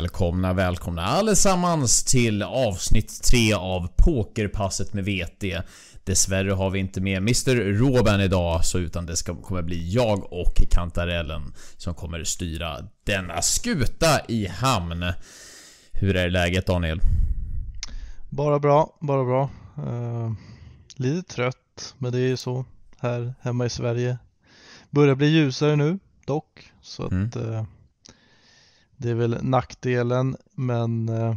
Välkomna, välkomna allesammans till avsnitt 3 av Pokerpasset med VT. Dessvärre har vi inte med Mr. Robin idag, så utan det ska, kommer bli jag och Kantarellen som kommer styra denna skuta i hamn. Hur är läget Daniel? Bara bra, bara bra. Uh, lite trött, men det är ju så här hemma i Sverige. Börjar bli ljusare nu dock, så att mm. uh, det är väl nackdelen, men uh,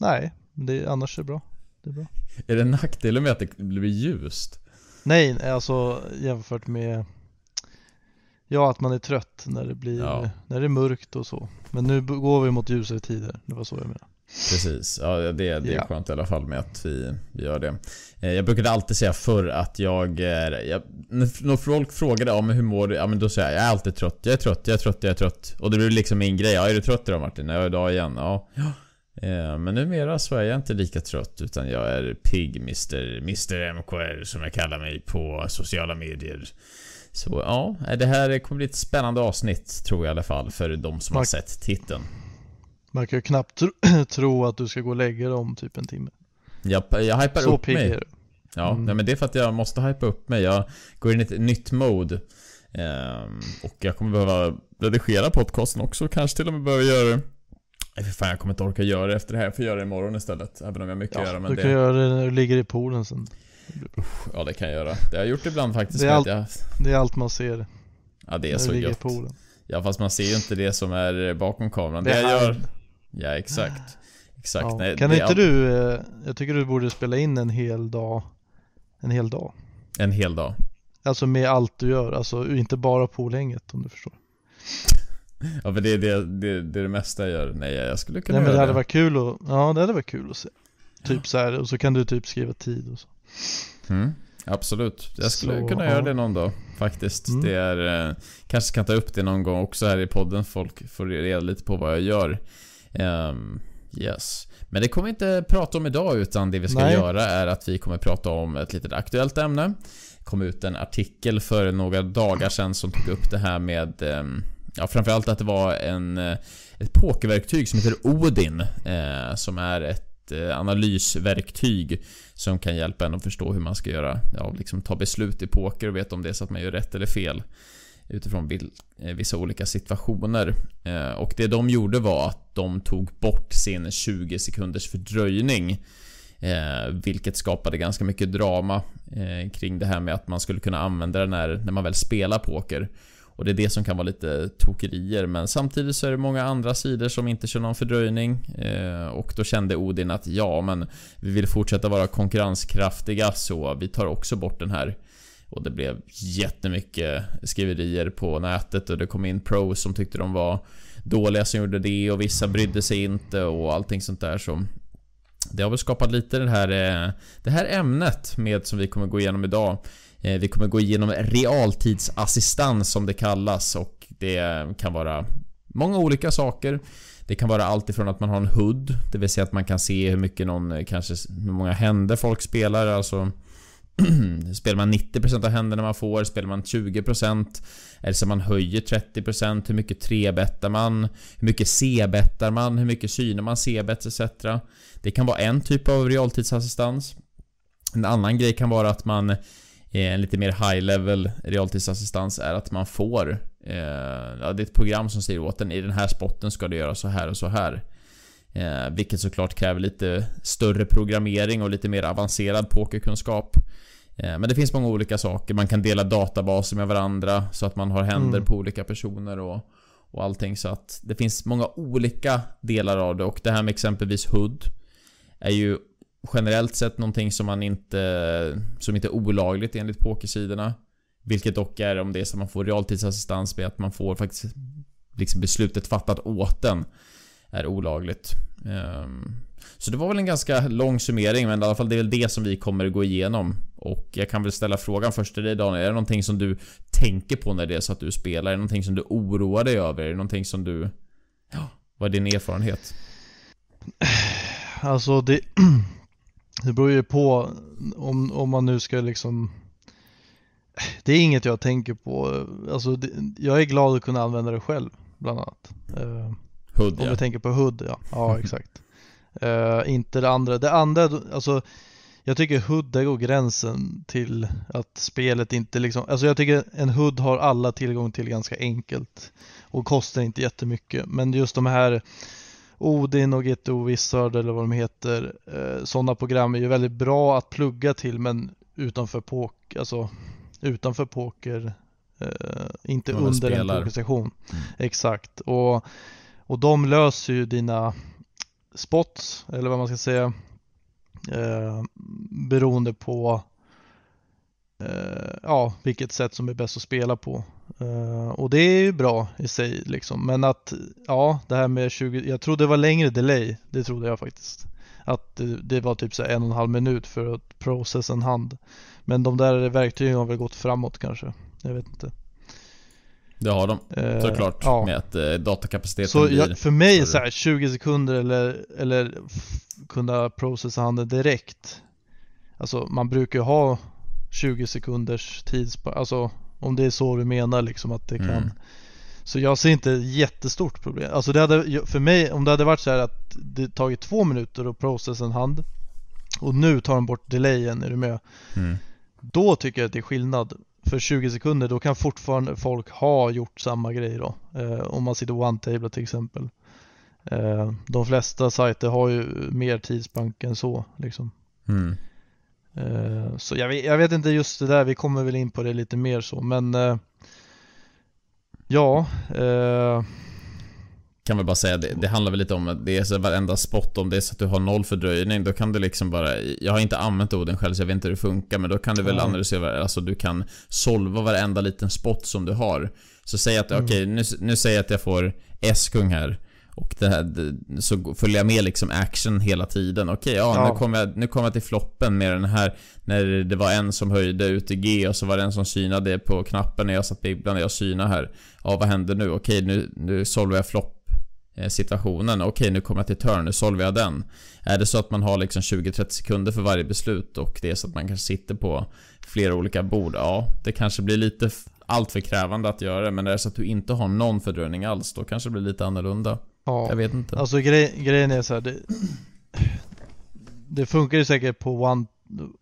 nej, det, annars är det bra. Det är bra. Är det nackdelen med att det blir ljust? Nej, alltså jämfört med Ja, att man är trött när det blir, ja. när det är mörkt och så. Men nu går vi mot ljusare tider, det var så jag menade. Precis, ja det, det är ja. skönt i alla fall med att vi, vi gör det. Eh, jag brukade alltid säga förr att jag. Jag, när folk frågade om hur mår du? Ja men då säger jag jag är alltid trött, jag är trött, jag är trött, jag är trött. Och det blir liksom min grej. Ja är du trött idag Martin? Ja idag igen. Ja. Eh, men numera så är jag inte lika trött utan jag är pigg Mr. Mr MKR som jag kallar mig på sociala medier. Så ja, det här kommer bli ett spännande avsnitt tror jag i alla fall för de som Man, har sett titeln. Man kan ju knappt tro, att du ska gå och lägga dig om typ en timme. Jag, jag hypar Så upp mig. Ja, mm. nej, men det är för att jag måste hypa upp mig. Jag går in i ett nytt mode. Um, och jag kommer behöva redigera podcasten också. Kanske till och med behöva göra det. Nej för fan jag kommer inte orka göra det efter det här. Jag får göra det imorgon istället. Även om jag har mycket ja, att göra. Men du kan göra det när du ligger i poolen sen. Ja det kan jag göra. Det har jag gjort ibland faktiskt. Det är, allt, jag... det är allt man ser. Ja det är så gött. Ja fast man ser ju inte det som är bakom kameran. Det, det jag gör... Ja exakt. Exakt. Ja. Nej, kan inte all... du, eh, jag tycker du borde spela in en hel dag. En hel dag. En hel dag. Alltså med allt du gör, alltså inte bara poolhänget om du förstår. Ja för det är det, det, det, är det mesta jag gör. Nej jag skulle kunna Nej men det hade varit kul att, ja det hade varit kul att se. Typ ja. så här, och så kan du typ skriva tid och så. Mm, absolut. Jag skulle så, kunna ja. göra det någon dag faktiskt. Mm. Det är, eh, kanske kan ta upp det någon gång också här i podden. Folk får reda lite på vad jag gör. Um, yes. Men det kommer vi inte prata om idag utan det vi ska Nej. göra är att vi kommer prata om ett litet aktuellt ämne. Det kom ut en artikel för några dagar sedan som tog upp det här med um, Ja, framförallt att det var en, eh, ett pokerverktyg som heter Odin. Eh, som är ett eh, analysverktyg som kan hjälpa en att förstå hur man ska göra, ja, liksom ta beslut i poker och veta om det är så att man gör rätt eller fel. Utifrån eh, vissa olika situationer. Eh, och det de gjorde var att de tog bort sin 20 sekunders fördröjning. Eh, vilket skapade ganska mycket drama kring det här med att man skulle kunna använda den när, när man väl spelar poker. Och det är det som kan vara lite tokerier men samtidigt så är det många andra sidor som inte kör någon fördröjning. Eh, och då kände Odin att ja men vi vill fortsätta vara konkurrenskraftiga så vi tar också bort den här. Och det blev jättemycket skriverier på nätet och det kom in pros som tyckte de var dåliga som gjorde det och vissa brydde sig inte och allting sånt där som det har väl skapat lite det här, eh, det här ämnet med som vi kommer gå igenom idag. Eh, vi kommer gå igenom realtidsassistans som det kallas och det kan vara många olika saker. Det kan vara allt ifrån att man har en HUD, det vill säga att man kan se hur mycket någon, eh, kanske hur många händer folk spelar, alltså Spelar man 90% av händerna man får? Spelar man 20%? Eller så man höjer 30%? Hur mycket 3-bettar man? Hur mycket C-bettar man? Hur mycket synar man C-bets etc? Det kan vara en typ av realtidsassistans. En annan grej kan vara att man eh, en lite mer high level realtidsassistans är att man får eh, ja, det är ett program som säger åt en i den här spotten ska du göra så här och så här. Eh, vilket såklart kräver lite större programmering och lite mer avancerad pokerkunskap. Eh, men det finns många olika saker. Man kan dela databaser med varandra så att man har händer mm. på olika personer och, och allting. Så att det finns många olika delar av det och det här med exempelvis HUD är ju generellt sett någonting som man inte... Som inte är olagligt enligt pokersidorna. Vilket dock är om det är så att man får realtidsassistans med att man får faktiskt liksom beslutet fattat åt den. Är olagligt. Ehm, så det var väl en ganska lång summering men i alla fall det är väl det som vi kommer gå igenom. Och jag kan väl ställa frågan först till dig Daniel. Är det någonting som du tänker på när det är så att du spelar? Är det någonting som du oroar dig över? Är det någonting som du... Ja, vad är din erfarenhet? Alltså det... Det beror ju på om, om man nu ska liksom Det är inget jag tänker på. Alltså det, jag är glad att kunna använda det själv bland annat. Ehm, Hood, Om ja. du tänker på Hood, ja. Ja, exakt. uh, inte det andra. Det andra, alltså jag tycker Hood, där går gränsen till att spelet inte liksom, alltså jag tycker en Hood har alla tillgång till ganska enkelt och kostar inte jättemycket. Men just de här Odin och GTO Wizard eller vad de heter, eh, sådana program är ju väldigt bra att plugga till men utanför poker, alltså utanför poker, eh, inte under spelar. en pokersession. Mm. Exakt. Och och de löser ju dina spots, eller vad man ska säga, eh, beroende på eh, ja, vilket sätt som är bäst att spela på. Eh, och det är ju bra i sig liksom. Men att, ja, det här med 20, jag trodde det var längre delay, det trodde jag faktiskt. Att det, det var typ så en och en halv minut för att processa en hand. Men de där verktygen har väl gått framåt kanske. Jag vet inte. Det har de, eh, såklart. Uh. Med att uh, datakapaciteten så blir... Jag, för mig är så här, 20 sekunder eller, eller kunna processa handen direkt. Alltså man brukar ju ha 20 sekunders tids... Alltså om det är så du menar liksom att det mm. kan... Så jag ser inte jättestort problem. Alltså det hade, för mig, om det hade varit så här att det tagit två minuter att processa en hand och nu tar de bort delayen, är du med? Mm. Då tycker jag att det är skillnad för 20 sekunder då kan fortfarande folk ha gjort samma grej då. Eh, om man sitter one-table till exempel. Eh, de flesta sajter har ju mer tidsbank än så liksom. Mm. Eh, så jag vet, jag vet, inte just det där, vi kommer väl in på det lite mer så men ja kan väl bara säga det, det handlar väl lite om att det är så varenda spot om det är så att du har noll fördröjning då kan du liksom bara Jag har inte använt orden själv så jag vet inte hur det funkar men då kan du väl mm. analysera, alltså du kan solva varenda liten spot som du har. Så säg att, mm. okej okay, nu, nu säger jag att jag får S-kung här. Och det här, så följer jag med liksom action hela tiden. Okej, okay, ja, ja, Nu, kommer jag, nu kommer jag till floppen med den här. När det var en som höjde ut i G och så var det en som synade på knappen när jag satt bibblan och jag synade här. Ja, vad händer nu? Okej, okay, nu, nu solvar jag floppen Eh, situationen. Okej, nu kommer jag till turn, nu solvar jag den. Är det så att man har liksom 20-30 sekunder för varje beslut och det är så att man kanske sitter på flera olika bord. Ja, det kanske blir lite allt för krävande att göra det, men är det så att du inte har någon fördröjning alls, då kanske det blir lite annorlunda. Ja, jag vet inte. Alltså grej, grejen är så här, det, det funkar ju säkert på one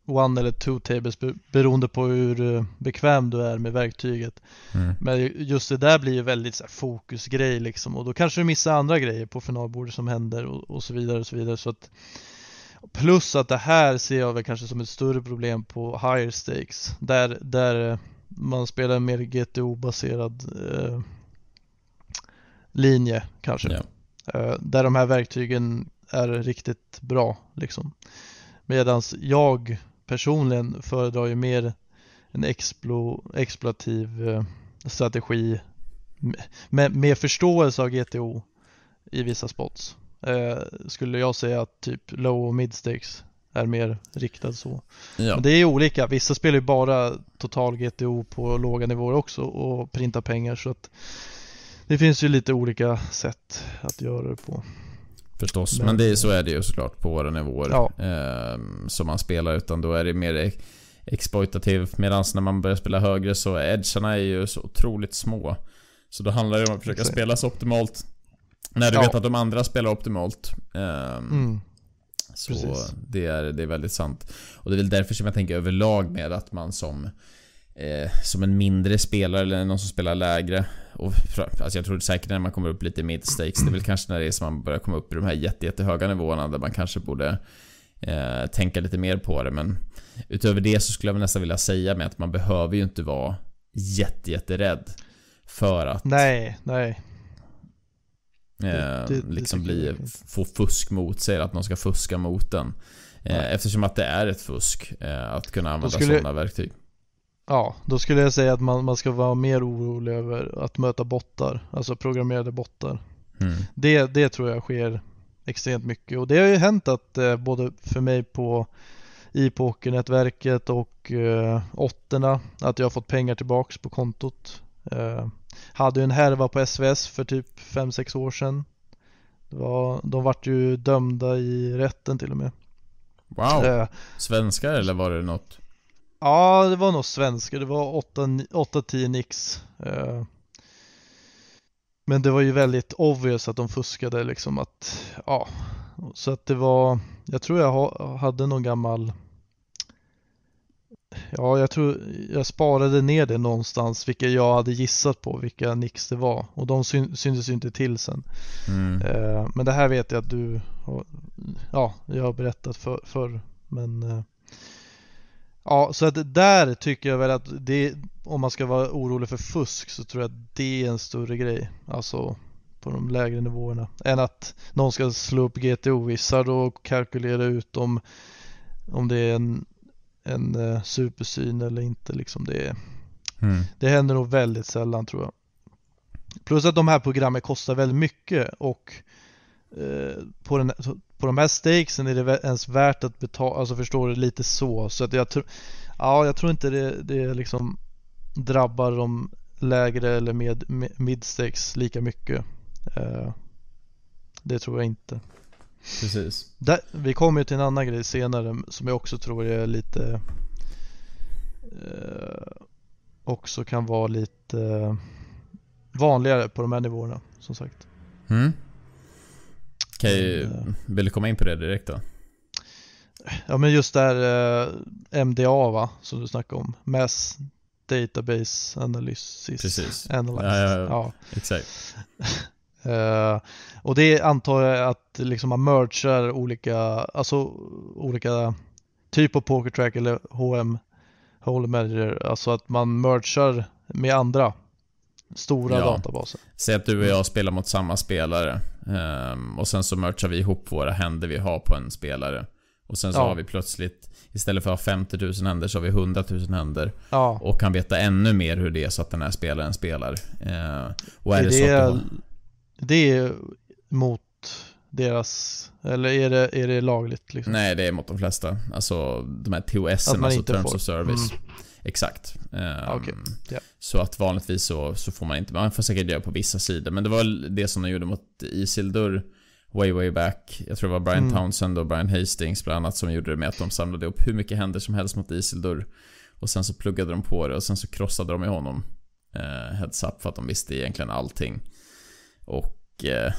one eller two tables beroende på hur eh, bekväm du är med verktyget. Mm. Men just det där blir ju väldigt så här, fokusgrej liksom och då kanske du missar andra grejer på finalbordet som händer och, och så vidare och så vidare. Så att, plus att det här ser jag väl kanske som ett större problem på higher stakes där, där eh, man spelar en mer GTO-baserad eh, linje kanske. Yeah. Eh, där de här verktygen är riktigt bra liksom. Medan jag personligen föredrar ju mer en explo, exploativ eh, strategi med, med förståelse av GTO i vissa spots. Eh, skulle jag säga att typ low och midstakes är mer riktad så. Ja. Men det är ju olika. Vissa spelar ju bara total GTO på låga nivåer också och printar pengar så att det finns ju lite olika sätt att göra det på förstås. Men det är, så är det ju såklart på våra nivåer ja. eh, som man spelar. Utan då är det mer exploitativ. Medan när man börjar spela högre så edgarna är ju så otroligt små. Så då handlar det om att försöka okay. spela så optimalt. När du ja. vet att de andra spelar optimalt. Eh, mm. Så det är, det är väldigt sant. Och det är väl därför som jag tänker överlag med att man som eh, som en mindre spelare eller någon som spelar lägre. Och, alltså jag tror säkert när man kommer upp lite i mid stakes, det är väl kanske när det är som man börjar komma upp i de här jätte, jättehöga nivåerna där man kanske borde eh, tänka lite mer på det. Men utöver det så skulle jag nästan vilja säga med att man behöver ju inte vara jätte, jätterädd för att... Nej, nej. Eh, det, det, liksom det bli, få fusk mot sig, att någon ska fuska mot den. Eh. Eftersom att det är ett fusk eh, att kunna använda skulle, sådana verktyg. Ja, då skulle jag säga att man, man ska vara mer orolig över att möta bottar, alltså programmerade bottar. Mm. Det, det tror jag sker extremt mycket och det har ju hänt att eh, både för mig på i pokernätverket och eh, åttorna att jag har fått pengar tillbaks på kontot. Eh, hade ju en härva på SVS för typ 5-6 år sedan. Det var, de vart ju dömda i rätten till och med. Wow! Eh, Svenskar eller var det något? Ja, det var nog svenska. Det var 8-10 nix. Eh. Men det var ju väldigt obvious att de fuskade liksom att, ja. Så att det var, jag tror jag hade någon gammal Ja, jag tror jag sparade ner det någonstans, vilka jag hade gissat på vilka nix det var. Och de syntes ju inte till sen. Mm. Eh, men det här vet jag att du ja, jag har berättat för, förr. Men eh ja, så att där tycker jag väl att det, om man ska vara orolig för fusk så tror jag att det är en större grej. Alltså på de lägre nivåerna. Än att någon ska slå upp GTO-vissar och kalkylera ut om, om det är en en eh, supersyn eller inte liksom. Det, mm. det händer nog väldigt sällan tror jag. Plus att de här programmen kostar väldigt mycket och eh, på, den, på de här stakesen är det ens värt att betala, alltså förstår du, lite så. Så att jag tror, ja jag tror inte det, det liksom drabbar de lägre eller med, med mid stakes lika mycket. Eh, det tror jag inte. Precis. Där, vi kommer ju till en annan grej senare som jag också tror är lite eh, också kan vara lite vanligare på de här nivåerna som sagt. Mm. Okej, okay, eh, vill du komma in på det direkt då? Ja men just där eh, MDA va, som du snackade om. Mass Database Analysis. Precis. Analysis. Ja, ja, ja. exakt. Uh, och det antar jag att liksom man mergar olika, alltså olika typ av pokertrack eller HM, Hold Manager, alltså att man mergar med andra stora ja. databaser. Säg att du och jag spelar mot samma spelare um, och sen så mergar vi ihop våra händer vi har på en spelare. Och sen så ja. har vi plötsligt, istället för att ha 50 000 händer så har vi 100 000 händer. Ja. Och kan veta ännu mer hur det är så att den här spelaren spelar. Uh, och är, är det, så att du det är mot deras, eller är det, är det lagligt? Liksom? Nej, det är mot de flesta. Alltså de här TOS, alltså Terms får. of Service. Mm. Exakt. Um, okay. yeah. Så att vanligtvis så, så får man inte, man får säkert göra på vissa sidor. Men det var det som de gjorde mot Isildur way way back. Jag tror det var Brian mm. Townsend och Brian Hastings bland annat som gjorde det med att de samlade upp hur mycket händer som helst mot Isildur. Och sen så pluggade de på det och sen så krossade de i honom. Uh, heads up för att de visste egentligen allting. Och eh,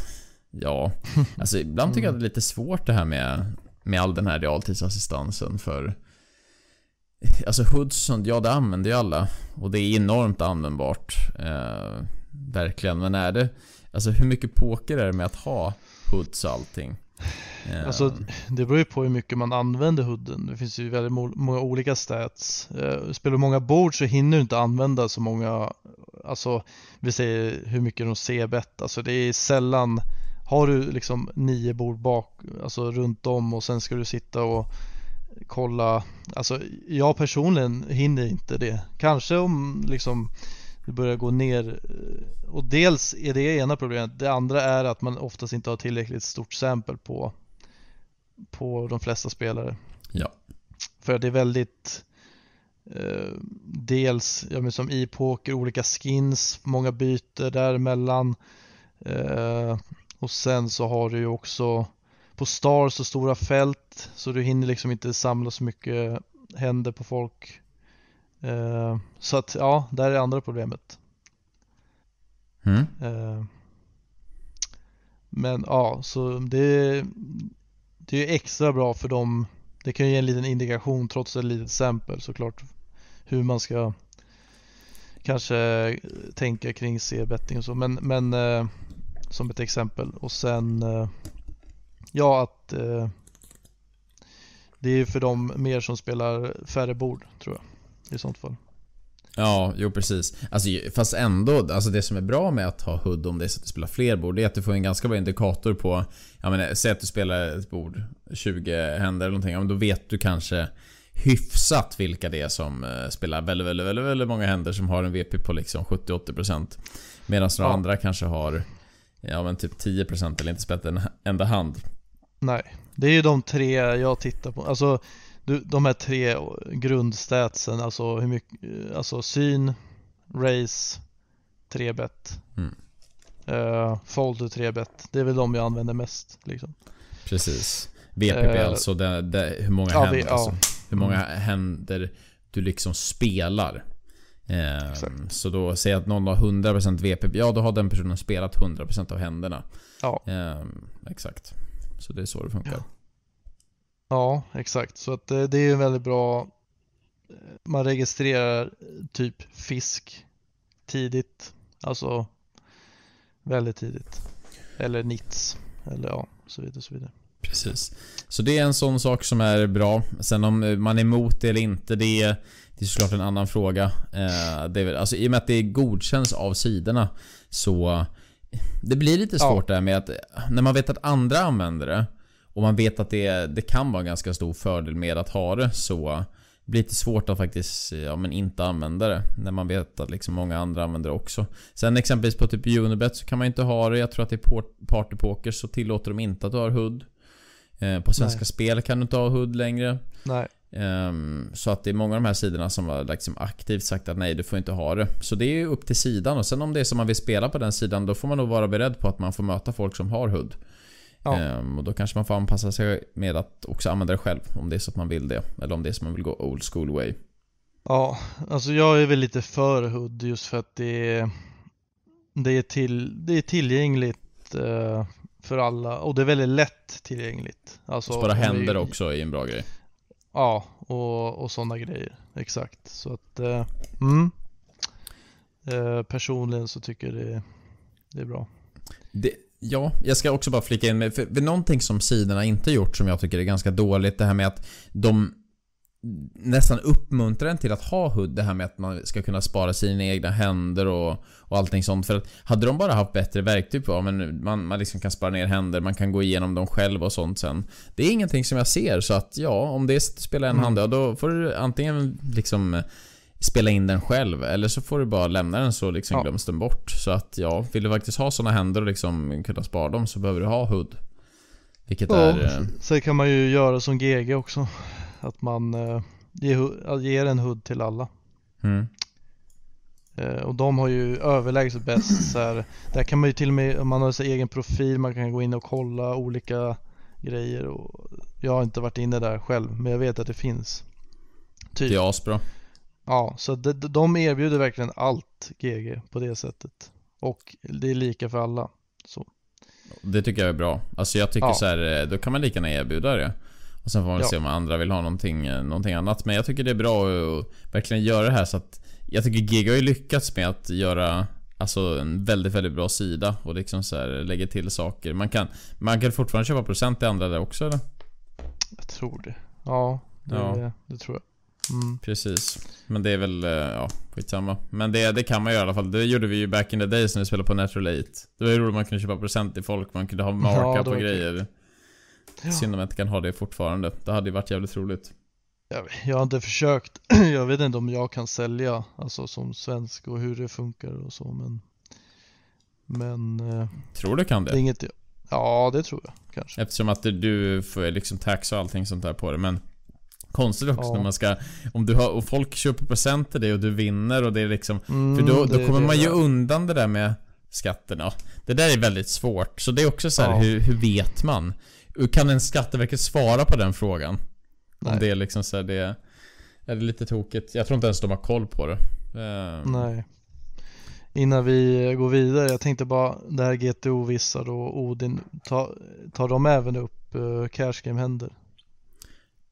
ja, alltså ibland tycker jag att det är lite svårt det här med, med all den här realtidsassistansen för Alltså Hudson, ja det använder ju alla och det är enormt användbart. Eh, verkligen, men är det Alltså hur mycket poker är det med att ha Hoods och allting? Eh. Alltså det beror ju på hur mycket man använder hooden. Det finns ju väldigt många olika stats. Eh, spelar du många bord så hinner du inte använda så många alltså vi säger hur mycket de ser bett, alltså det är sällan har du liksom nio bord bak, alltså runt om och sen ska du sitta och kolla, alltså jag personligen hinner inte det. Kanske om liksom det börjar gå ner och dels är det ena problemet. Det andra är att man oftast inte har tillräckligt stort sample på på de flesta spelare. Ja. För det är väldigt Eh, dels ja, men som i poker, olika skins, många byten däremellan. Eh, och sen så har du ju också på Star så stora fält så du hinner liksom inte samla så mycket händer på folk. Eh, så att ja, där är andra problemet. Mm. Eh, men ja, så det, det är extra bra för dem. Det kan ju ge en liten indikation trots ett litet exempel såklart hur man ska kanske tänka kring C-betting och så. Men, men eh, som ett exempel. Och sen ja att eh, det är för de mer som spelar färre bord tror jag. I sånt fall. Ja, jo precis. Alltså, fast ändå, alltså det som är bra med att ha HUD om det är så att du spelar fler bord, det är att du får en ganska bra indikator på... Jag menar, säg att du spelar ett bord, 20 händer eller någonting, ja, men då vet du kanske hyfsat vilka det är som eh, spelar väldigt, väldigt, väldigt, väldigt många händer som har en VP på liksom 70-80% Medan några ja. andra kanske har Ja men typ 10% eller inte spelat en enda hand Nej, det är ju de tre jag tittar på. Alltså de här tre grundstatsen, alltså hur mycket, alltså syn, race, 3-bet. Mm. Uh, folder 3-bet. Det är väl de jag använder mest liksom. Precis. VPP uh, alltså, det, det, hur många ja, händer? Vi, alltså. ja. Hur många mm. händer du liksom spelar. Eh, så då, säg att någon har 100% VP, ja då har den personen spelat 100% av händerna. Ja. Eh, exakt. Så det är så det funkar. Ja, ja exakt. Så att det, eh, det är ju väldigt bra. Eh, man registrerar typ fisk tidigt. Alltså väldigt tidigt. Eller nits. Eller ja, så vidare. Så vidare. Precis. Så det är en sån sak som är bra. Sen om man är emot det eller inte, det är, det är såklart en annan fråga. Eh, det är, alltså, I och med att det godkänns av sidorna så det blir lite svårt ja. där med att när man vet att andra använder det och man vet att det, det kan vara en ganska stor fördel med att ha det så det blir lite svårt att faktiskt ja, men inte använda det. När man vet att liksom många andra använder det också. Sen exempelvis på typ Unibet så kan man inte ha det. Jag tror att det är Partypoker så tillåter de inte att du har HUD. Eh, på Svenska Nej. Spel kan du inte ha HUD längre. Nej. Um, så att det är många av de här sidorna som har liksom aktivt sagt att nej, du får inte ha det. Så det är ju upp till sidan och sen om det är som man vill spela på den sidan, då får man nog vara beredd på att man får möta folk som har HUD. Ja. Um, och då kanske man får anpassa sig med att också använda det själv, om det är så att man vill det. Eller om det är så att man vill gå old school way. Ja, alltså jag är väl lite för HUD just för att det är, det är, till, det är tillgängligt uh, för alla och det är väldigt lätt tillgängligt. Alltså, Spara händer vi, också är en bra grej. Ja, och, och sådana grejer. Exakt. Så att, eh, mm. eh, personligen så tycker jag det, det är bra. Det, Ja, jag ska också bara flika in med, för, för någonting som sidorna inte gjort som jag tycker är ganska dåligt, det här med att de nästan uppmuntrar en till att ha HUD, det här med att man ska kunna spara sina egna händer och, och allting sånt. För att hade de bara haft bättre verktyg på, men man, man liksom kan spara ner händer, man kan gå igenom dem själv och sånt sen. Det är ingenting som jag ser, så att ja, om det är att spela en mm. hand, ja, då får du antingen liksom spela in den själv. Eller så får du bara lämna den så liksom ja. glöms den bort. Så att ja, vill du faktiskt ha sådana händer och liksom kunna spara dem så behöver du ha HUD. Vilket ja, är... Eh... Sen kan man ju göra som GG också. Att man eh, ger, ger en HUD till alla. Mm. Eh, och de har ju överlägset bäst så här, Där kan man ju till och med, man har sin egen profil, man kan gå in och kolla olika grejer. Och jag har inte varit inne där själv, men jag vet att det finns. Typ. Det är asbra. Ja, så de, de erbjuder verkligen allt GG på det sättet. Och det är lika för alla. Så. Det tycker jag är bra. Alltså jag tycker ja. så här, eh, då kan man lika gärna erbjuda det. Och sen får man ja. se om andra vill ha någonting, eh, någonting annat. Men jag tycker det är bra att verkligen göra det här så att Jag tycker GG har ju lyckats med att göra Alltså en väldigt, väldigt bra sida och liksom så här, lägger till saker. Man kan, man kan fortfarande köpa procent i andra där också eller? Jag tror det. Ja, det, ja. det tror jag. Mm. Precis. Men det är väl, eh, ja, skitsamma. Men det, det kan man göra i alla fall. Det gjorde vi ju back in the days när vi spelade på Natural 8. Det var ju roligt man kunde köpa present till folk, man kunde ha marka ja, på grejer. Ja. Synd om jag inte kan ha det fortfarande. Det hade ju varit jävligt roligt. Jag, jag har inte försökt. Jag vet inte om jag kan sälja, alltså som svensk och hur det funkar och så men Men eh, Tror du kan det? det inget, ja det tror jag kanske. Eftersom att du får liksom tax och allting sånt där på det men Konstigt också ja. när man ska Om du har, och folk köper present till dig och du vinner och det är liksom mm, För då, då kommer man ju undan det där med skatterna Det där är väldigt svårt Så det är också så här, ja. hur, hur vet man? Kan en Skatteverket svara på den frågan? Nej. Om det är liksom så här, det är, är det lite tokigt Jag tror inte ens de har koll på det um. Nej Innan vi går vidare, jag tänkte bara det här GTO Vissar och Odin Tar, tar de även upp uh, cash game händer?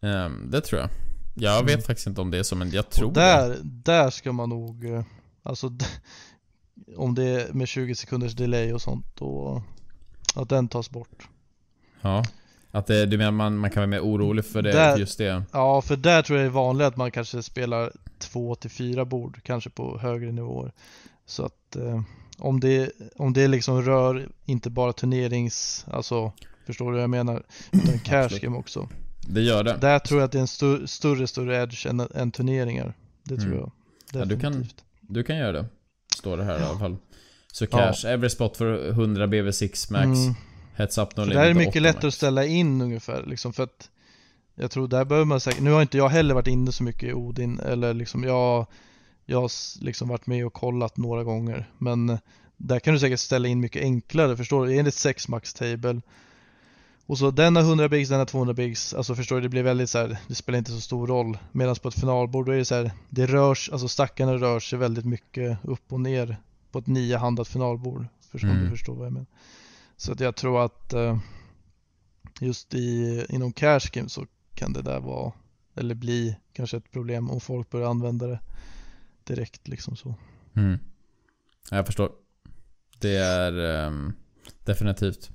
Um, det tror jag. Jag mm. vet faktiskt inte om det är så, men jag tror och där, det. Där ska man nog, eh, alltså om det är med 20 sekunders delay och sånt, då att den tas bort. Ja. Att det, du menar man, man kan vara mer orolig för det, där, just det? Ja, för där tror jag det är vanligt att man kanske spelar två till fyra bord, kanske på högre nivåer. Så att eh, om, det, om det liksom rör inte bara turnerings, alltså förstår du vad jag menar? Utan cash game också. Det gör det. Där tror jag att det är en st större, större edge än, än turneringar. Det tror mm. jag. Ja, du, kan, du kan göra det. Står det här ja. i alla fall. Så cash, ja. every spot för 100 BV6 max. Mm. Heads up, no limit. Det här är mycket lättare att ställa in ungefär. Liksom för att jag tror där behöver man säkert, nu har inte jag heller varit inne så mycket i Odin. Eller liksom jag, jag har liksom varit med och kollat några gånger. Men där kan du säkert ställa in mycket enklare, förstår du? Enligt 6 max table och så den har 100 bigs, den har 200 bigs. Alltså förstår du, det blir väldigt så här, det spelar inte så stor roll. Medan på ett finalbord då är det så här, det rörs, alltså stackarna rör sig väldigt mycket upp och ner på ett niohandat finalbord. Förstår mm. du förstår vad jag menar. Så att jag tror att uh, just i, inom cash game så kan det där vara, eller bli kanske ett problem om folk börjar använda det direkt liksom så. Mm. Jag förstår. Det är um, definitivt.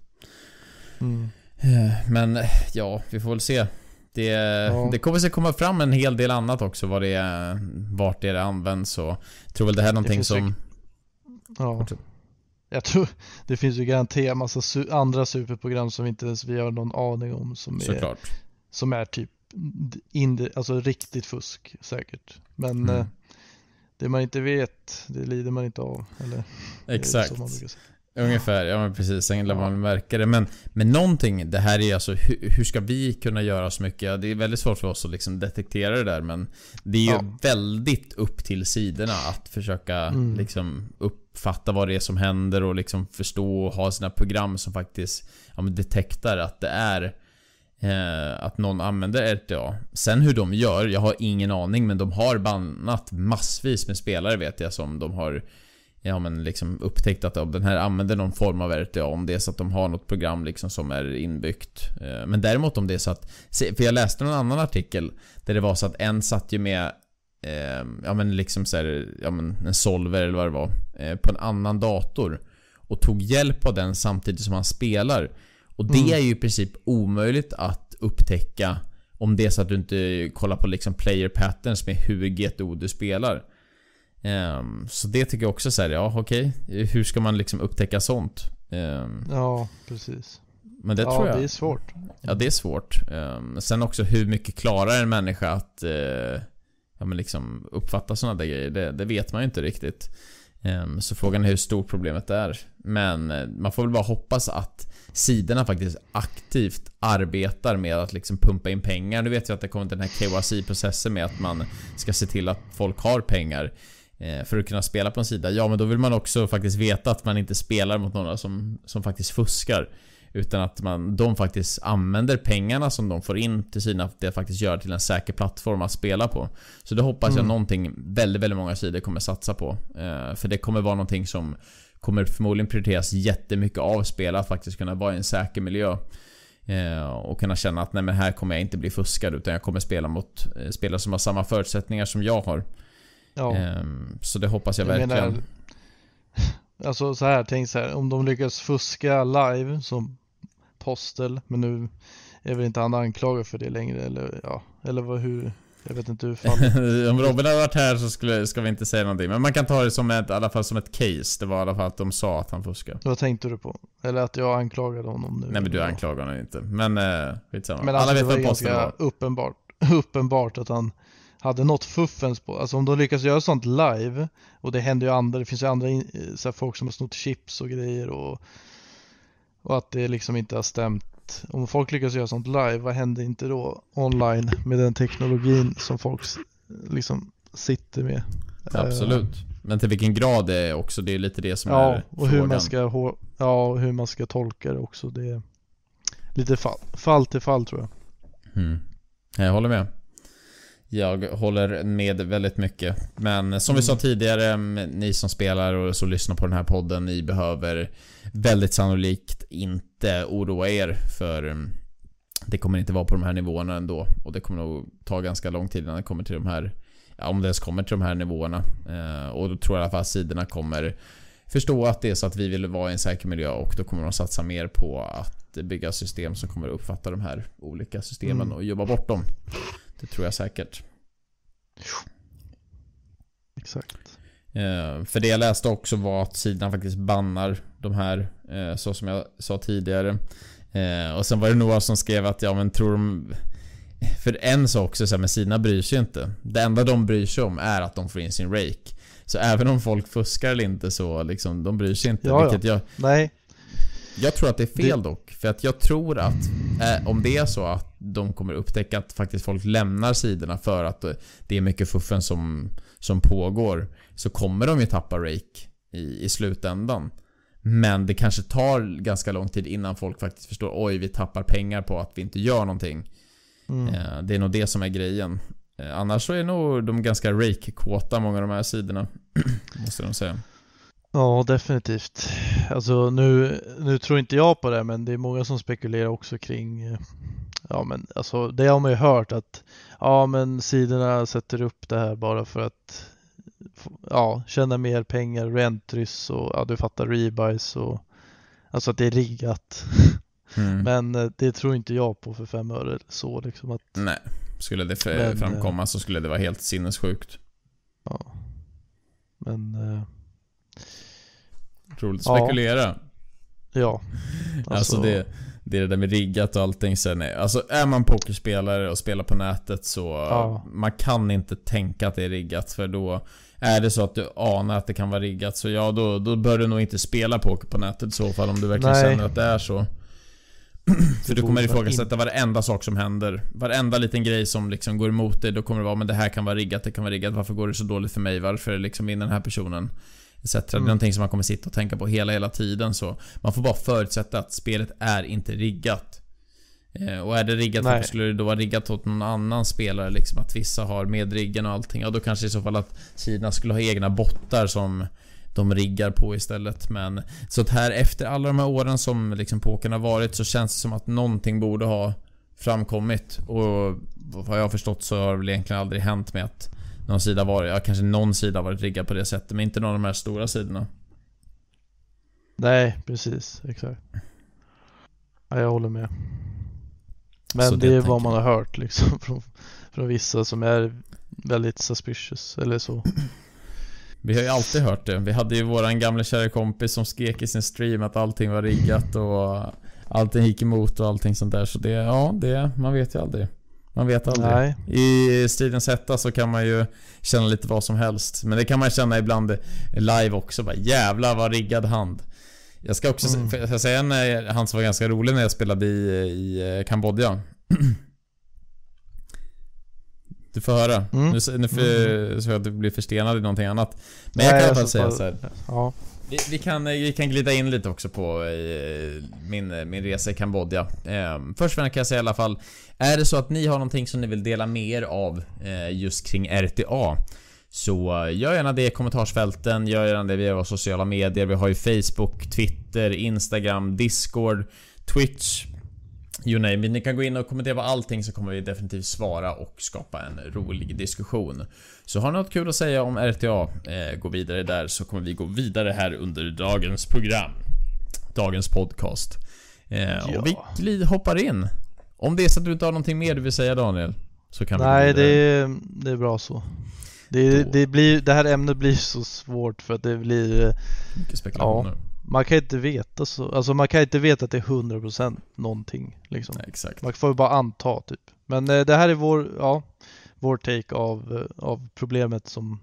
Mm. Eh, men ja, vi får väl se. Det, ja. det kommer säkert komma fram en hel del annat också vad det är, vart det, är det används och jag tror väl det här är någonting som... Ja. Jag tror det finns ju garanterat massa su andra superprogram som inte ens vi har någon aning om som Såklart. är, som är typ in, alltså riktigt fusk säkert. Men mm. eh, det man inte vet, det lider man inte av. Eller, Exakt. Ungefär, ja men precis. Sen lär man märka det. Men, men någonting, det här är alltså hur, hur, ska vi kunna göra så mycket? Det är väldigt svårt för oss att liksom detektera det där men Det är ju ja. väldigt upp till sidorna att försöka mm. liksom uppfatta vad det är som händer och liksom förstå och ha sina program som faktiskt ja, men detektar att det är eh, att någon använder RTA. Sen hur de gör, jag har ingen aning men de har bannat massvis med spelare vet jag som de har ja, men liksom upptäckt att den här använder någon form av RTA om det är så att de har något program liksom som är inbyggt. Eh, men däremot om det är så att, för jag läste någon annan artikel där det var så att en satt ju med eh, ja men liksom så här, ja men en solver eller vad det var, eh, på en annan dator och tog hjälp av den samtidigt som han spelar. Och det mm. är ju i princip omöjligt att upptäcka om det är så att du inte kollar på liksom player patterns med hur GTO du spelar. Um, så det tycker jag också så här, ja okej. Okay. Hur ska man liksom upptäcka sånt? Um, ja, precis. Men det ja, tror jag... det är svårt. Ja, det är svårt. Um, sen också hur mycket klarar en människa att uh, ja, men liksom uppfatta sådana där grejer? Det, det, vet man ju inte riktigt. så frågan är hur stort problemet är. Men uh, man får väl bara hoppas att sidorna faktiskt aktivt arbetar med att liksom pumpa in pengar. Nu vet jag att det kommer den här KYC-processen med att man ska se till att folk har pengar. Eh, för att kunna spela på en sida. Ja, men då vill man också faktiskt veta att man inte spelar mot några som, som faktiskt fuskar. Utan att man, de faktiskt använder pengarna som de får in till sina, det faktiskt gör till en säker plattform att spela på. Så det hoppas mm. jag någonting väldigt, väldigt många sidor kommer satsa på. Eh, för det kommer vara någonting som kommer förmodligen prioriteras jättemycket av spelare att faktiskt kunna vara i en säker miljö. Eh, och kunna känna att nej men här kommer jag inte bli fuskad utan jag kommer spela mot eh, spelare som har samma förutsättningar som jag har. Ja. Ehm, så det hoppas jag, jag verkligen. Menar, alltså så här, tänk så här, om de lyckas fuska live som Postel, men nu är väl inte han anklagad för det längre eller ja, eller vad, hur, jag vet inte hur fallet... Om Robin hade varit här så skulle, ska vi inte säga någonting. Men man kan ta det som ett, i alla fall som ett case. Det var i alla fall att de sa att han fuskade. Vad tänkte du på? Eller att jag anklagade honom nu? Nej men du anklagar honom inte. Men eh, skitsamma. Men alltså, alla vet vad Postel var. uppenbart, uppenbart att han hade något fuffens på. Alltså om de lyckas göra sånt live och det händer ju andra, det finns ju andra så folk som har snott chips och grejer och, och att det liksom inte har stämt. Om folk lyckas göra sånt live, vad händer inte då online med den teknologin som folk liksom sitter med? Absolut. Men till vilken grad det är också, det är lite det som ja, är och frågan. hur man ska, Ja, och hur man ska tolka det också. Det är lite fall, fall till fall tror jag. Mm. Jag håller med. Jag håller med väldigt mycket. Men som vi sa mm. tidigare, ni som spelar och så lyssnar på den här podden, ni behöver väldigt sannolikt inte oroa er för mm, det kommer inte vara på de här nivåerna ändå. Och det kommer nog ta ganska lång tid innan det kommer till de här, ja, om det ens kommer till de här nivåerna. Eh, och då tror jag i alla fall att sidorna kommer förstå att det är så att vi vill vara i en säker miljö och då kommer de satsa mer på att bygga system som kommer uppfatta de här olika systemen mm. och jobba bort dem. Det tror jag säkert. Exakt. Eh, för det jag läste också var att sidan faktiskt bannar de här, eh, så som jag sa tidigare. Eh, och sen var det några som skrev att, ja men tror de... För en sak också, så här, men Sina bryr sig inte. Det enda de bryr sig om är att de får in sin rake. Så även om folk fuskar eller inte så, liksom, de bryr sig inte. Ja, ja. Jag, Nej. Jag tror att det är fel det... dock. För att jag tror att eh, om det är så att de kommer upptäcka att faktiskt folk lämnar sidorna för att det är mycket fuffen som, som pågår. Så kommer de ju tappa rake i, i slutändan. Men det kanske tar ganska lång tid innan folk faktiskt förstår oj, vi tappar pengar på att vi inte gör någonting. Mm. Eh, det är nog det som är grejen. Eh, annars så är nog de ganska rake-kåta, många av de här sidorna. måste de säga. Ja, definitivt. Alltså nu, nu tror inte jag på det, men det är många som spekulerar också kring eh, Ja men alltså det har man ju hört att Ja men sidorna sätter upp det här bara för att Ja, tjäna mer pengar, rentrys och ja du fattar rebuys och Alltså att det är riggat mm. Men eh, det tror inte jag på för fem öre så liksom att Nej, skulle det men, framkomma så skulle det vara helt sinnessjukt Ja Men eh, Roligt att spekulera. Ja. Alltså, alltså det, det är det där med riggat och allting sen är, Alltså är man pokerspelare och spelar på nätet så ja. Man kan inte tänka att det är riggat för då Är det så att du anar att det kan vara riggat så ja då, då bör du nog inte spela poker på nätet i så fall om du verkligen Nej. känner att det är så för du kommer ifrågasätta varenda sak som händer. Varenda liten grej som liksom går emot dig, då kommer det vara men det här kan vara riggat, det kan vara riggat. Varför går det så dåligt för mig? Varför liksom vinner den här personen? Etc. Mm. Det är någonting som man kommer sitta och tänka på hela, hela tiden så man får bara förutsätta att spelet är inte riggat. Eh, och är det riggat, varför skulle det då vara riggat åt någon annan spelare liksom? Att vissa har med riggen och allting. Ja, då kanske i så fall att Kina skulle ha egna bottar som de riggar på istället. Men så att här efter alla de här åren som liksom pokern har varit så känns det som att någonting borde ha framkommit. Och vad jag har förstått så har det väl egentligen aldrig hänt med att någon sida varit, ja kanske någon sida varit riggad på det sättet men inte någon av de här stora sidorna. Nej, precis. Exakt. Ja, jag håller med. Men Så det, det är vad man har hört liksom från, från vissa som är väldigt suspicious eller så. Vi har ju alltid hört det. Vi hade ju våran gamla kära kompis som skrek i sin stream att allting var riggat och allting gick emot och allting sånt där. Så det, ja, det, man vet ju aldrig. Man vet aldrig. Nej. I stridens hetta så kan man ju känna lite vad som helst. Men det kan man känna ibland live också. Bara, jävlar vad riggad hand. Jag ska också mm. jag säga en hand som var ganska rolig när jag spelade i, i Kambodja. Du får höra. Mm. Nu, nu för, mm. så jag att du blir förstenad i någonting annat. Men jag kan i alla fall säga så här. Ja. Vi, vi, kan, eh, vi kan glida in lite också på eh, min, eh, min resa i Kambodja. Eh, först kan jag säga i alla fall. Är det så att ni har någonting som ni vill dela med er av eh, just kring RTA så gör gärna det i kommentarsfälten, gör gärna det via våra sociala medier. Vi har ju Facebook, Twitter, Instagram, Discord, Twitch. You name it. Ni kan gå in och kommentera på allting så kommer vi definitivt svara och skapa en rolig diskussion. Så har ni något kul att säga om RTA, eh, gå vidare där så kommer vi gå vidare här under dagens program. Dagens podcast. Eh, ja. Och vi hoppar in. Om det är så att du inte har någonting mer du vill säga Daniel? Så kan Nej, vi det är, det är bra så. Det, det, blir, det här ämnet blir så svårt för att det blir... Eh, Mycket spekulationer. Ja, man kan inte veta så, alltså man kan inte veta att det är 100% någonting liksom. Nej, exakt. Man får bara anta typ. Men eh, det här är vår, ja, vår take av, eh, av problemet som,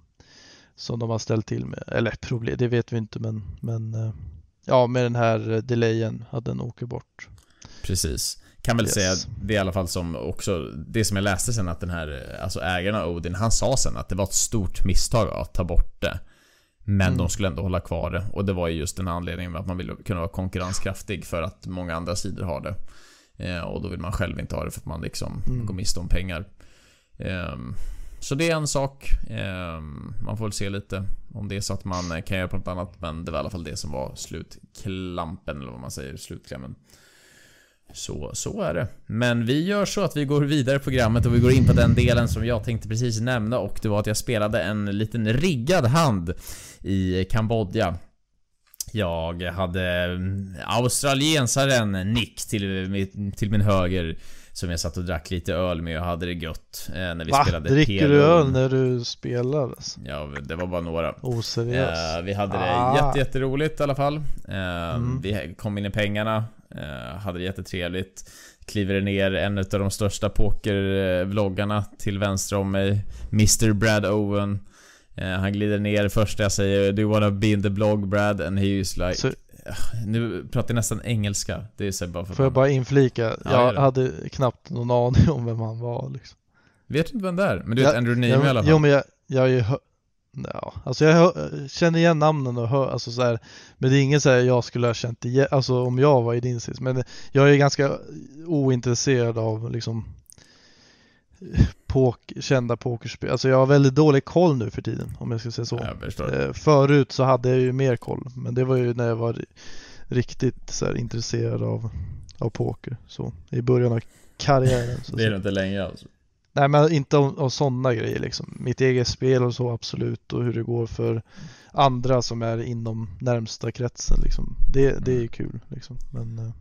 som de har ställt till med. Eller problem, det vet vi inte men, men ja, med den här delayen, att den åker bort. Precis. Kan väl yes. säga det i alla fall som också, det som jag läste sen att den här, alltså ägaren av Odin, han sa sen att det var ett stort misstag att ta bort det. Men mm. de skulle ändå hålla kvar det. Och det var ju just den anledningen med att man ville kunna vara konkurrenskraftig för att många andra sidor har det. Eh, och då vill man själv inte ha det för att man liksom mm. går miste om pengar. Eh, så det är en sak. Eh, man får väl se lite om det är så att man kan göra på något annat. Men det var i alla fall det som var slutklampen, eller vad man säger, slutklämmen. Så, så är det. Men vi gör så att vi går vidare i programmet och vi går in på den delen som jag tänkte precis nämna och det var att jag spelade en liten riggad hand i Kambodja. Jag hade australiensaren Nick till, till min höger som jag satt och drack lite öl med och hade det gött eh, när vi Va? spelade Dricker du öl när du spelar? Ja, det var bara några. Oseriöst. Eh, vi hade det ah. jätte, jätteroligt i alla fall. Eh, mm. Vi kom in i pengarna. Eh, hade det jättetrevligt. Kliver ner en av de största pokervloggarna till vänster om mig. Mr Brad Owen. Eh, han glider ner första jag säger Do you wanna be in the blog Brad? And he is like så, Nu pratar jag nästan engelska. Det är så bara för Får jag bara inflika? Ja, jag hade knappt någon aning om vem han var liksom. Vet du inte vem det är? Men du vet Andrew Name i alla fall? Jo men jag, jag har ju Ja, alltså jag hör, känner igen namnen och hör, alltså så här, men det är ingen så här jag skulle ha känt igen, alltså om jag var i din sits. Men jag är ganska ointresserad av liksom pok kända pokerspel. Alltså jag har väldigt dålig koll nu för tiden om jag ska säga så. Eh, förut så hade jag ju mer koll, men det var ju när jag var riktigt så intresserad av, av poker. Så i början av karriären. Så det är du inte längre alltså? Nej men inte om, om sådana grejer liksom. Mitt eget spel och så absolut och hur det går för andra som är inom närmsta kretsen liksom. Det, det är mm. kul liksom. Men, eh,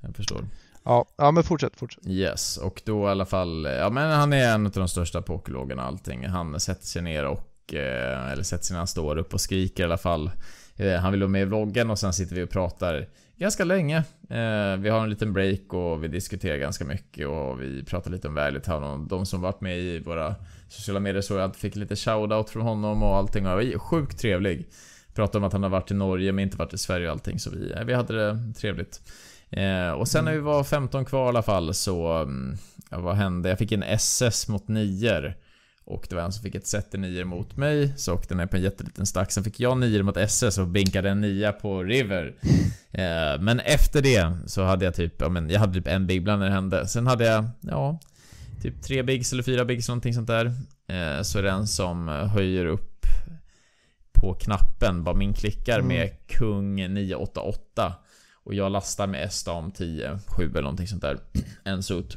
jag förstår. Ja, ja men fortsätt, fortsätt. Yes, och då i alla fall, ja men han är en av de största pokerloggarna och allting. Han sätter sig ner och, eh, eller sätter sig när han står upp och skriker i alla fall. Eh, han vill vara med i vloggen och sen sitter vi och pratar ganska länge. Eh, vi har en liten break och vi diskuterar ganska mycket och vi pratar lite om Värlitown och de som varit med i våra sociala medier såg jag fick lite shoutout från honom och allting och var sjukt trevlig. Pratade om att han har varit i Norge men inte varit i Sverige och allting så vi, eh, vi hade det trevligt. Eh, och sen när vi var 15 kvar i alla fall så... Mm, ja, vad hände? Jag fick en SS mot nior. Och det var en som fick ett set i nior mot mig, så åkte den på en jätteliten stack. Sen fick jag nior mot SS och binkade en nia på River. Eh, men efter det så hade jag typ, ja men jag hade typ en big blind när det hände. Sen hade jag, ja, typ tre bigs eller fyra bigs, någonting sånt där. Eh, så är det en som höjer upp på knappen, bara min klickar mm. med kung 988. Och jag lastar med S dam 10, 7 eller någonting sånt där. En sot.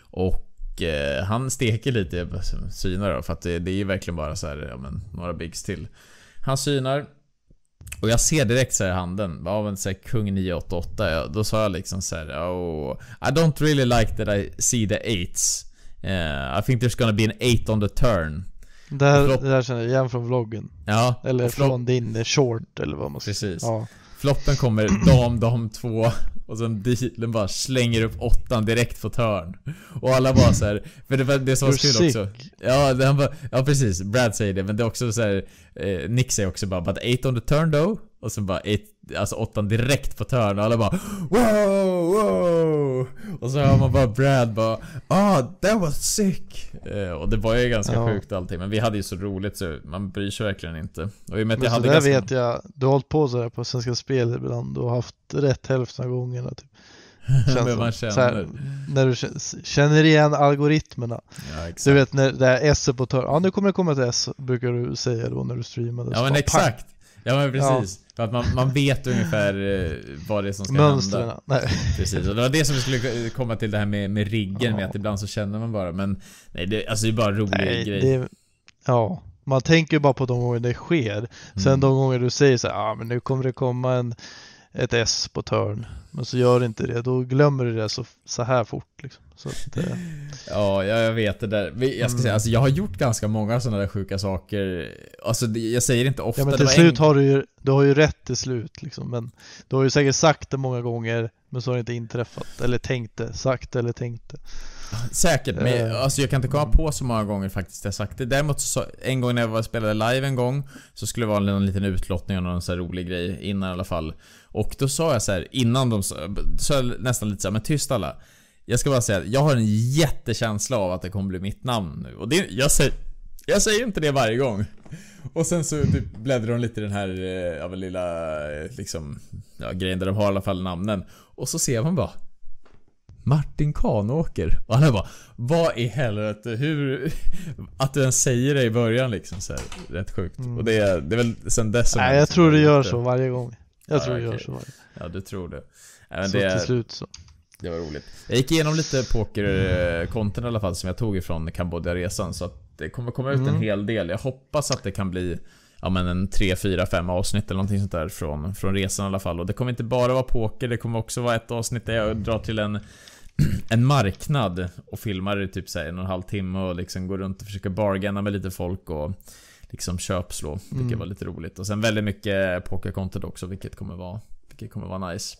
Och eh, han steker lite synar då, för att det, det är ju verkligen bara så här, ja men några bigs till. Han synar. Och jag ser direkt så här i handen, ja men så här, kung 988, då sa jag liksom så här, oh, I don't really like that I see the eights. Uh, I think there's gonna be an eight on the turn. Det här, det här känner jag igen från vloggen. Ja. Eller från din short eller vad man ska säga. Precis. Ja. Floppen kommer dam, dam 2 och sen dealen bara slänger upp åttan direkt på törn. Och alla bara så här, för det var det som var kul också. Ja, han bara, ja precis, Brad säger det, men det är också så här, eh, Nick säger också bara 'But eight on the turn though' Och sen bara eight, alltså åttan direkt på törn och alla bara Wow, wow! Och så hör man bara Brad bara Ah, oh, that was sick! Eh, och det var ju ganska ja. sjukt allting, men vi hade ju så roligt så man bryr sig verkligen inte. Och i och med att jag hade ganska... vet jag, du har hållit på sådär på Svenska Spel ibland, har haft rätt hälften av gångerna typ. Känns man känner. Här, när du känner igen algoritmerna. Ja. Du vet när det är S på törn, ja nu kommer det komma ett S, brukar du säga då när du streamade. Ja men exakt. Ja men precis. Ja. För att man, man vet ungefär eh, vad det är som ska Mönstren, hända. Nej. Precis, och det var det som vi skulle komma till det här med, med riggen, ja. med att ibland så känner man bara, men nej, det, alltså det är bara en rolig nej, grej. Det, ja, man tänker bara på de gånger det sker. Sen mm. de gånger du säger så ja ah, men nu kommer det komma en ett S på turn. Men så gör det inte det, då glömmer du det så, så här fort liksom. Att, eh. Ja, jag vet det där. Jag ska säga, alltså jag har gjort ganska många sådana där sjuka saker. Alltså jag säger inte ofta. Ja men till slut en... har du ju, du har ju rätt till slut liksom. Men du har ju säkert sagt det många gånger, men så har det inte inträffat. Eller tänkt det, sagt eller tänkt det. Säkert, men uh, alltså jag kan inte komma på så många gånger faktiskt jag sagt det. Däremot så, en gång när jag var spelade live en gång, så skulle det vara en liten utlottning av någon så rolig grej innan i alla fall. Och då sa jag så här, innan de sa, nästan lite så här, men tyst alla. Jag ska bara säga att jag har en jättekänsla av att det kommer bli mitt namn nu. Och det, jag, säger, jag säger inte det varje gång. Och sen så typ bläddrar de lite i den här eh, ja, lilla eh, liksom, ja, grejen där de har i alla fall namnen. Och så ser man bara Martin Kanåker. Och alla bara Vad i helvete, hur... Att du ens säger det i början liksom så här, Rätt sjukt. Mm. Och det är, det är väl sen dess som Nej jag tror du gör så varje gång. Jag ja, tror du gör så varje Ja du tror det. Ja, så det till slut så. Det var roligt. Jag gick igenom lite pokerkonton i alla fall som jag tog ifrån Kambodja-resan. Så att det kommer komma ut mm. en hel del. Jag hoppas att det kan bli ja, men en 3, 4, 5 avsnitt eller någonting sånt där från, från resan i alla fall. Och det kommer inte bara vara poker, det kommer också vara ett avsnitt där jag drar till en en marknad och filmar i typ såhär en och en halv timme och liksom går runt och försöker bargaina med lite folk och liksom köpslå. Vilket mm. var lite roligt. Och sen väldigt mycket pokercontent också vilket kommer vara, vilket kommer vara nice.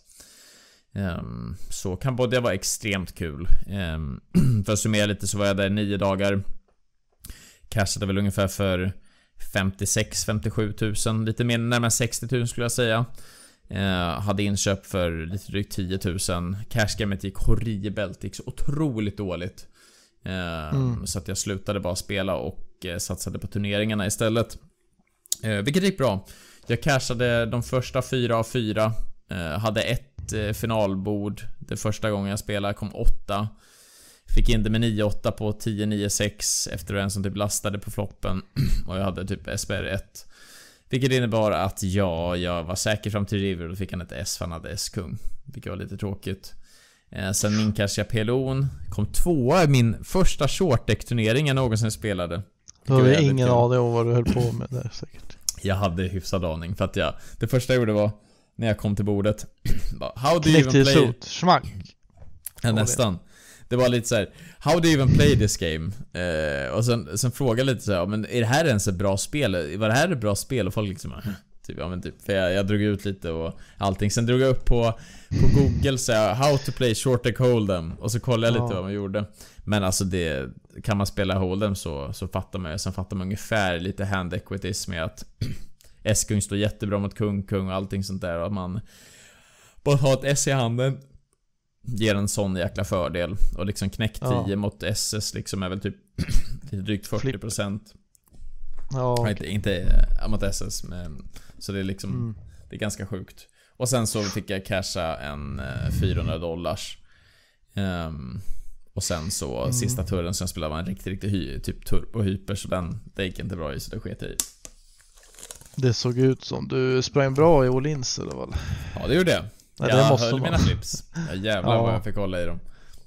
Um, så Kambodja var extremt kul. Um, för att summera lite så var jag där nio dagar. Cashade väl ungefär för 56-57 000. Lite mer närmare 60 000 skulle jag säga. Eh, hade inköp för lite drygt 10 000. Cashgamet gick horribelt, det gick så otroligt dåligt. mm. Så att jag slutade bara spela och satsade på turneringarna istället. Vilket gick bra. Jag cashade de första fyra av fyra. Hade ett finalbord. Det första gången jag spelade kom åtta. Fick in det med 9-8 på 10-9-6 efter en som typ lastade på floppen. Och jag hade typ SPR 1. Vilket innebar att ja, jag var säker fram till River och då fick han ett S för han hade S-kung. Vilket var lite tråkigt. Eh, sen min Kasia Pelon kom tvåa i min första shortdeck-turnering jag någonsin spelade. Du hade ingen aning om vad du höll på med där säkert. Jag hade hyfsad aning för att jag... Det första jag gjorde var när jag kom till bordet. bara, How do you even play... Sot. Schmack. Ja, nästan. Det var lite så här, How do you even play this game? Eh, och sen, sen frågade lite så här, men är det här ens ett bra spel? Var det här ett bra spel? Och folk liksom Typ, ja men typ, för jag, jag drog ut lite och allting. Sen drog jag upp på, på google så här, How to play short deck hold'em Och så kollade jag lite vad man gjorde. Men alltså det, kan man spela hold'em så, så fattar man ju. Sen fattar man ungefär lite hand equities med att S-kung står jättebra mot kung, kung och allting sånt där. Och att man bara har ett S i handen ger en sån jäkla fördel. Och liksom knäck 10 ja. mot SS liksom är väl typ drygt 40%. Ja, okay. inte, inte mot SS, men så det är liksom mm. Det är ganska sjukt. Och sen så fick jag casha en 400 eh, dollars. Um, och sen så mm. sista turen som jag spelade var en riktigt, riktigt hy, typ turbo hyper så den, det gick inte bra i så det sket jag i. Det såg ut som du sprang bra i Åhléns eller väl? Ja det gjorde jag. Ja, jag måste höll man. mina flips. Ja, jävlar ja. vad jag fick hålla i dem.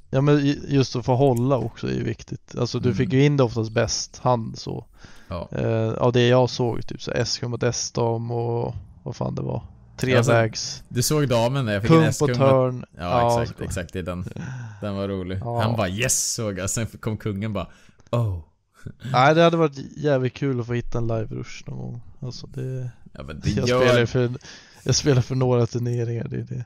Ja men just att få hålla också är ju viktigt. Alltså du mm. fick ju in det oftast bäst hand så. Ja. Eh, av det jag såg, typ så S-kum mot S-dam och vad fan det var. Trevägs. Alltså, du såg damen när jag fick Kung en S-kum. på törn. Ja, ja, exakt, exakt. Det den. Den var rolig. Ja. Han bara yes såg jag. Sen kom kungen bara oh. Nej det hade varit jävligt kul att få hitta en live-rush någon gång. Alltså det... Ja, men det jag gör... spelar för jag spelar för några turneringar, det är det.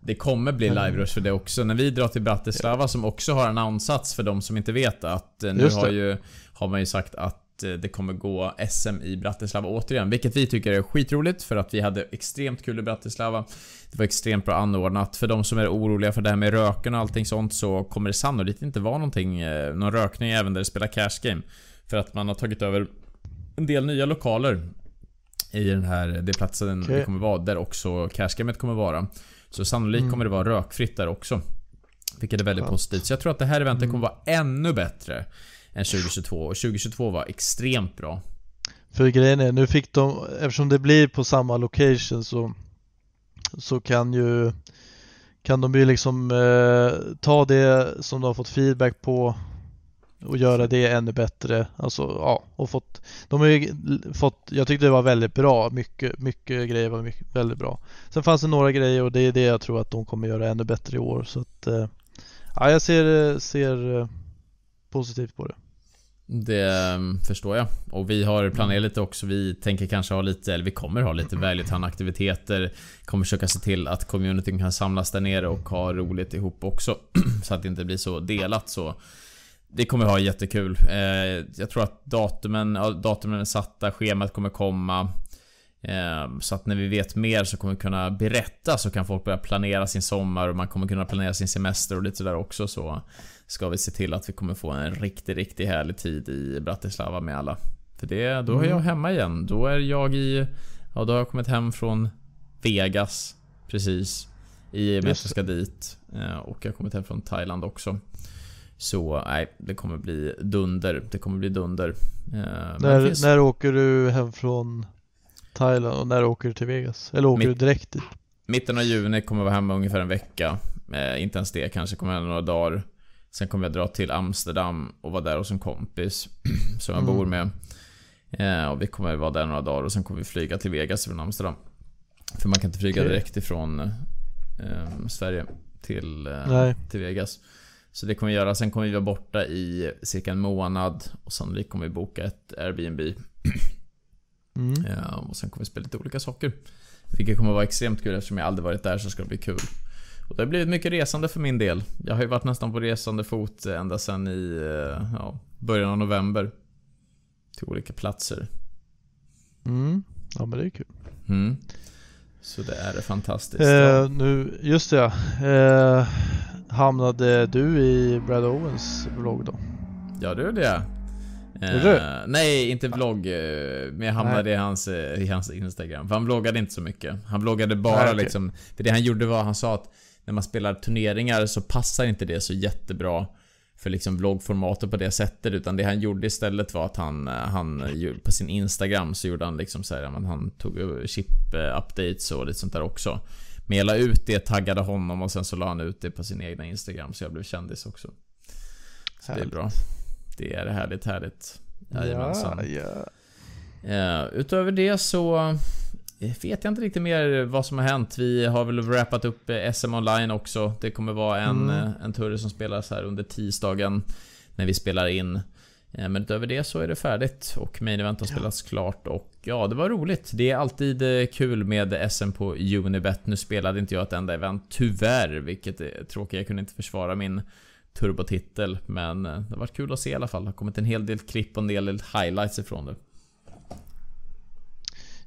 Det kommer bli live-rush för det också. När vi drar till Bratislava som också har en ansats för de som inte vet att eh, nu har, ju, har man ju sagt att det kommer gå SM i Bratislava återigen. Vilket vi tycker är skitroligt för att vi hade extremt kul i Bratislava. Det var extremt bra anordnat. För de som är oroliga för det här med röken och allting sånt så kommer det sannolikt inte vara någonting, eh, någon rökning även där det spelar cash game. För att man har tagit över en del nya lokaler i den här, det platsen okay. det kommer vara, där också cashgamet kommer vara. Så sannolikt mm. kommer det vara rökfritt där också. Vilket är väldigt Skönt. positivt. Så jag tror att det här eventet mm. kommer vara ännu bättre än 2022. Och 2022 var extremt bra. För grejen är, nu fick de, eftersom det blir på samma location så, så kan ju kan de ju liksom eh, ta det som de har fått feedback på och göra det ännu bättre. Alltså, ja, och fått, de har ju fått, jag tyckte det var väldigt bra, mycket, mycket grejer var mycket, väldigt bra. Sen fanns det några grejer och det är det jag tror att de kommer göra ännu bättre i år så att, eh, ja jag ser, eh, ser eh, positivt på det. Det ehm, förstår jag. Och vi har planerat lite också. Vi tänker kanske ha lite, eller vi kommer ha lite välgörande aktiviteter. Kommer försöka se till att communityn kan samlas där nere och ha roligt ihop också. så att det inte blir så delat så. Det kommer ha jättekul. Eh, jag tror att datumen, datumen är satta, schemat kommer komma. Ehm, så att när vi vet mer så kommer vi kunna berätta så kan folk börja planera sin sommar och man kommer kunna planera sin semester och lite sådär också så ska vi se till att vi kommer få en riktigt, riktigt härlig tid i Bratislava med alla. För det, då är jag mm. hemma igen. Då är jag i, ja då har jag kommit hem från Vegas precis. I och med att jag ska dit. Eh, och jag har kommit hem från Thailand också. Så nej, det kommer bli dunder. Det kommer bli dunder. Eh, när, finns... när åker du hem från Thailand och när åker du till Vegas? Eller åker Mitt, du direkt dit? Mitten av juni kommer jag vara hemma ungefär en vecka. Eh, inte ens det, kanske kommer jag några dagar. Sen kommer jag dra till Amsterdam och vara där hos en kompis som jag mm. bor med. Eh, och vi kommer vara där några dagar och sen kommer vi flyga till Vegas från Amsterdam. För man kan inte flyga okay. direkt ifrån eh, Sverige till, eh, till Vegas. Så det kommer vi göra. Sen kommer vi vara borta i cirka en månad. Och sannolikt kommer vi boka ett Airbnb. Mm. Ja, och sen kommer vi spela lite olika saker. Vilket kommer vara extremt kul eftersom jag aldrig varit där så ska det bli kul. Och det har blivit mycket resande för min del. Jag har ju varit nästan på resande fot ända sedan i eh, ja, början av november. Till olika platser. Mm. Ja men det är kul. Mm. Så det är fantastiskt. Eh, nu, just det. Eh, hamnade du i Brad Owens vlogg då? Ja, det gjorde jag. Uh, nej, inte vlogg. Eh, men jag hamnade i hans, i hans Instagram. För han vloggade inte så mycket. Han vloggade bara nej, okay. liksom... För det han gjorde var, han sa att när man spelar turneringar så passar inte det så jättebra för liksom vloggformatet på det sättet utan det han gjorde istället var att han, han på sin Instagram så gjorde han liksom så här, han tog chip updates och lite sånt där också. Men jag la ut det, taggade honom och sen så la han ut det på sin egna Instagram så jag blev kändis också. Så härligt. det är bra. Det är härligt, härligt. Jajamensan. Ja, ja. Uh, utöver det så vet jag inte riktigt mer vad som har hänt. Vi har väl wrappat upp eh, SM online också. Det kommer vara en, mm. Eh, en turre som spelas här under tisdagen när vi spelar in. Eh, men utöver det så är det färdigt och main event har spelats klart och ja, det var roligt. Det är alltid kul med SM på Unibet. Nu spelade inte jag ett enda event, tyvärr, vilket är tråkigt. Jag kunde inte försvara min turbotitel, men det har varit kul att se i alla fall. Det har kommit en hel del klipp och en del highlights ifrån det.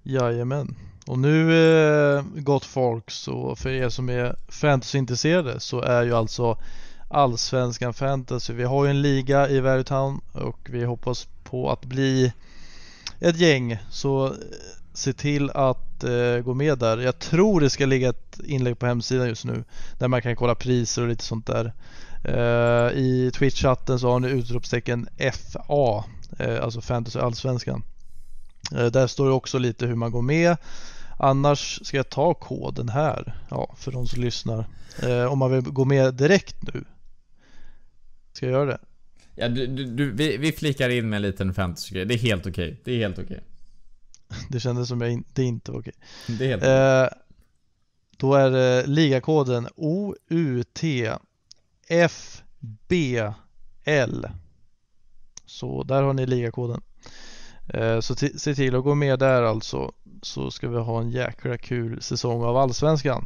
Jajamän. Och nu eh, gott folk så för er som är fantasyintresserade så är ju alltså Allsvenskan Fantasy. Vi har ju en liga i Varytown och vi hoppas på att bli ett gäng. Så eh, se till att eh, gå med där. Jag tror det ska ligga ett inlägg på hemsidan just nu där man kan kolla priser och lite sånt där. Eh, I Twitch-chatten så har ni utropstecken FA, eh, alltså Fantasy Allsvenskan. Eh, där står det också lite hur man går med. Annars ska jag ta koden här ja, för de som lyssnar. Eh, om man vill gå med direkt nu. Ska jag göra det? Ja, du, du, vi, vi flikar in med en liten fantasy Det är helt okej. Okay. Det är helt okej. Okay. Det kändes som jag in, det inte var okej. Okay. Det är helt eh, Då är det ligakoden OUTFBL. Så där har ni ligakoden. Eh, så se till att gå med där alltså så ska vi ha en jäkla kul säsong av Allsvenskan.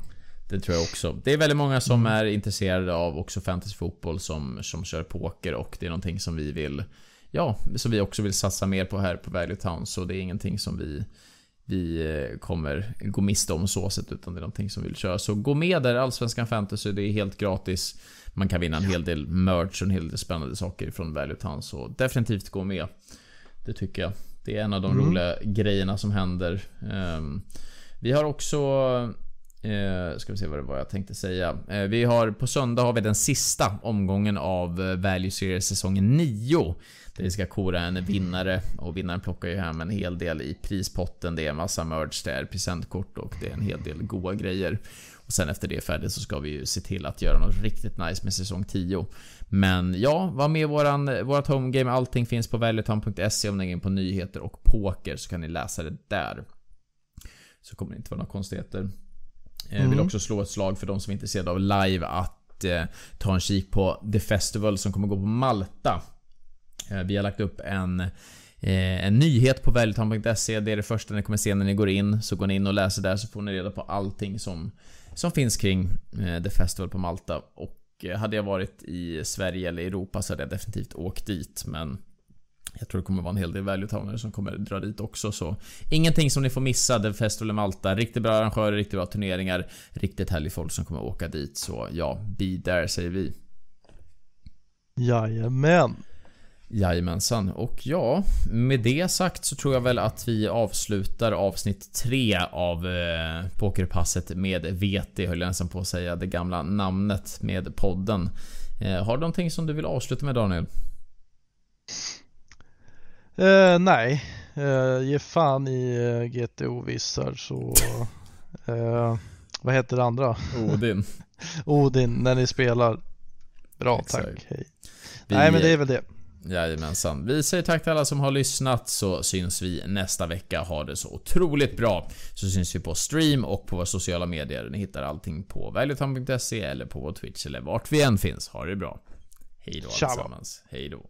Det tror jag också. Det är väldigt många som mm. är intresserade av också fantasyfotboll som, som kör poker och det är någonting som vi vill Ja, som vi också vill satsa mer på här på Value Town så det är ingenting som vi vi eh, kommer gå miste om så sätt utan det är någonting som vi vill köra. Så gå med där, Allsvenskan Fantasy, det är helt gratis. Man kan vinna en hel del merch och en hel del spännande saker från Value Town så definitivt gå med. Det tycker jag. Det är en av de mm. roliga grejerna som händer. Um, vi har också... Uh, ska vi se vad det var jag tänkte säga. Uh, vi har på söndag har vi den sista omgången av uh, Value Series säsong 9. Där vi ska kora en vinnare och vinnaren plockar ju hem en hel del i prispotten. Det är en massa merch, det är presentkort och det är en hel del goa grejer. Och sen efter det är färdigt så ska vi ju se till att göra något riktigt nice med säsong 10. Men ja, var med i våran, vårat homegame. Allting finns på valuetown.se om ni går in på nyheter och poker så kan ni läsa det där. Så kommer det inte vara några konstigheter. Jag mm. vill också slå ett slag för de som är intresserade av live att eh, ta en kik på The Festival som kommer gå på Malta. Eh, vi har lagt upp en eh, en nyhet på valuetown.se. Det är det första ni kommer se när ni går in. Så går ni in och läser där så får ni reda på allting som, som finns kring eh, The Festival på Malta. Och Eh, Eh, hade jag varit i Sverige eller Europa så hade jag definitivt åkt dit. Men jag tror det kommer vara en hel del valuetownare som kommer dra dit också så Ingenting som ni får missa, The Festival Malta. Riktigt bra arrangörer, riktigt bra turneringar. Riktigt härligt folk som kommer åka dit. Så ja, be there säger vi. Jajamän. Jajamensan. Och ja, med det sagt så tror jag väl att vi avslutar avsnitt 3 av eh, Pokerpasset med VT, höll jag nästan på att säga, det gamla namnet med podden. Eh, har du någonting som du vill avsluta med Daniel? Eh, nej, eh, ge fan i eh, GTO-vissar så... Eh, vad heter det andra? Odin. Odin, när ni spelar. Bra, Exakt. tack. Hej. Vi... Nej, men det är väl det. Jajamensan. Vi säger tack till alla som har lyssnat så syns vi nästa vecka. Ha det så otroligt bra. Så syns vi på stream och på våra sociala medier. Ni hittar allting på valuetown.se eller på vår Twitch eller vart vi än finns. Ha det bra. Hej då allesammans. Hej då.